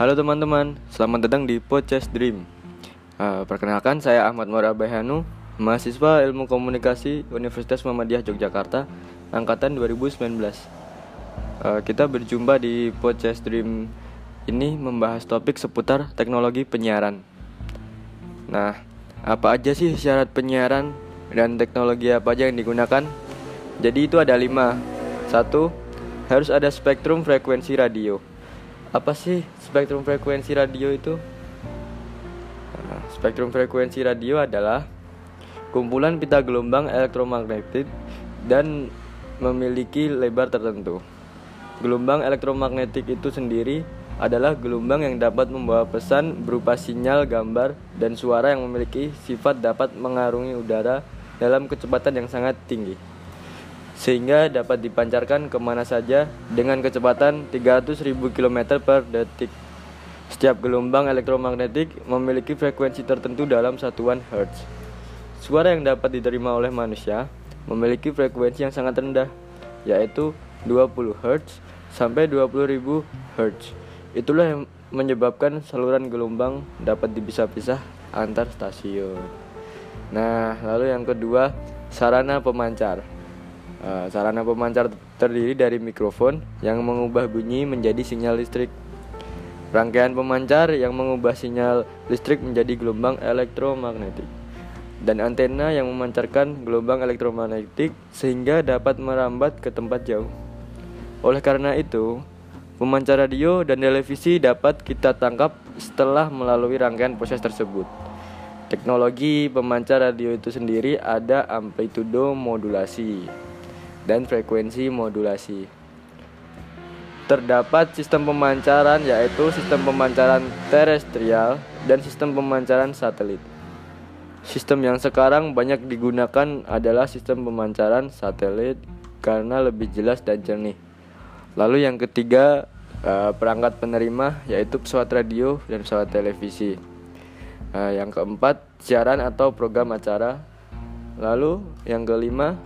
Halo teman-teman, selamat datang di Podcast Dream. Uh, perkenalkan saya Ahmad Moharabayhanu, mahasiswa Ilmu Komunikasi Universitas Muhammadiyah Yogyakarta, angkatan 2019. Uh, kita berjumpa di Podcast Dream ini membahas topik seputar teknologi penyiaran. Nah, apa aja sih syarat penyiaran dan teknologi apa aja yang digunakan? Jadi itu ada lima. Satu, harus ada spektrum frekuensi radio. Apa sih spektrum frekuensi radio itu? Nah, spektrum frekuensi radio adalah kumpulan pita gelombang elektromagnetik dan memiliki lebar tertentu. Gelombang elektromagnetik itu sendiri adalah gelombang yang dapat membawa pesan berupa sinyal, gambar, dan suara yang memiliki sifat dapat mengarungi udara dalam kecepatan yang sangat tinggi sehingga dapat dipancarkan ke mana saja dengan kecepatan 300.000 km per detik. Setiap gelombang elektromagnetik memiliki frekuensi tertentu dalam satuan Hertz. Suara yang dapat diterima oleh manusia memiliki frekuensi yang sangat rendah, yaitu 20 Hz sampai 20.000 Hz. Itulah yang menyebabkan saluran gelombang dapat dipisah-pisah antar stasiun. Nah, lalu yang kedua, sarana pemancar. Uh, sarana pemancar terdiri dari mikrofon yang mengubah bunyi menjadi sinyal listrik. Rangkaian pemancar yang mengubah sinyal listrik menjadi gelombang elektromagnetik. Dan antena yang memancarkan gelombang elektromagnetik sehingga dapat merambat ke tempat jauh. Oleh karena itu, pemancar radio dan televisi dapat kita tangkap setelah melalui rangkaian proses tersebut. Teknologi pemancar radio itu sendiri ada amplitudo modulasi dan frekuensi modulasi. Terdapat sistem pemancaran yaitu sistem pemancaran terestrial dan sistem pemancaran satelit. Sistem yang sekarang banyak digunakan adalah sistem pemancaran satelit karena lebih jelas dan jernih. Lalu yang ketiga eh, perangkat penerima yaitu pesawat radio dan pesawat televisi. Eh, yang keempat siaran atau program acara. Lalu yang kelima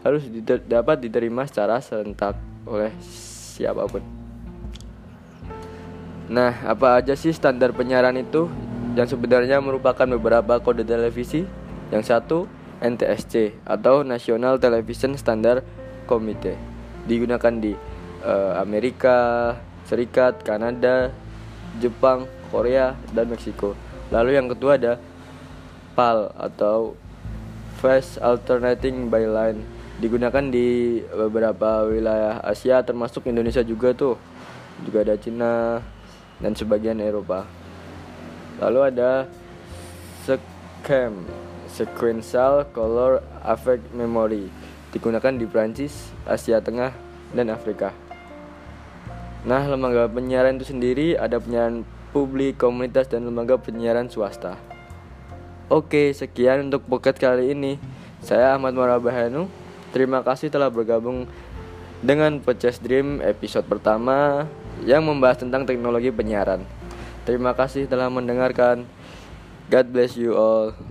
harus diter dapat diterima secara serentak oleh siapa pun. Nah, apa aja sih standar penyiaran itu yang sebenarnya merupakan beberapa kode televisi? Yang satu, NTSC atau National Television Standard Committee. Digunakan di uh, Amerika Serikat, Kanada, Jepang, Korea, dan Meksiko. Lalu yang kedua ada PAL atau Fast Alternating Byline digunakan di beberapa wilayah Asia termasuk Indonesia juga tuh juga ada Cina dan sebagian Eropa lalu ada SCAM Sequential Color Affect Memory digunakan di Prancis, Asia Tengah, dan Afrika. Nah, lembaga penyiaran itu sendiri ada penyiaran publik, komunitas, dan lembaga penyiaran swasta. Oke, sekian untuk pocket kali ini. Saya Ahmad Marabahanu. Terima kasih telah bergabung dengan Podcast Dream episode pertama yang membahas tentang teknologi penyiaran. Terima kasih telah mendengarkan. God bless you all.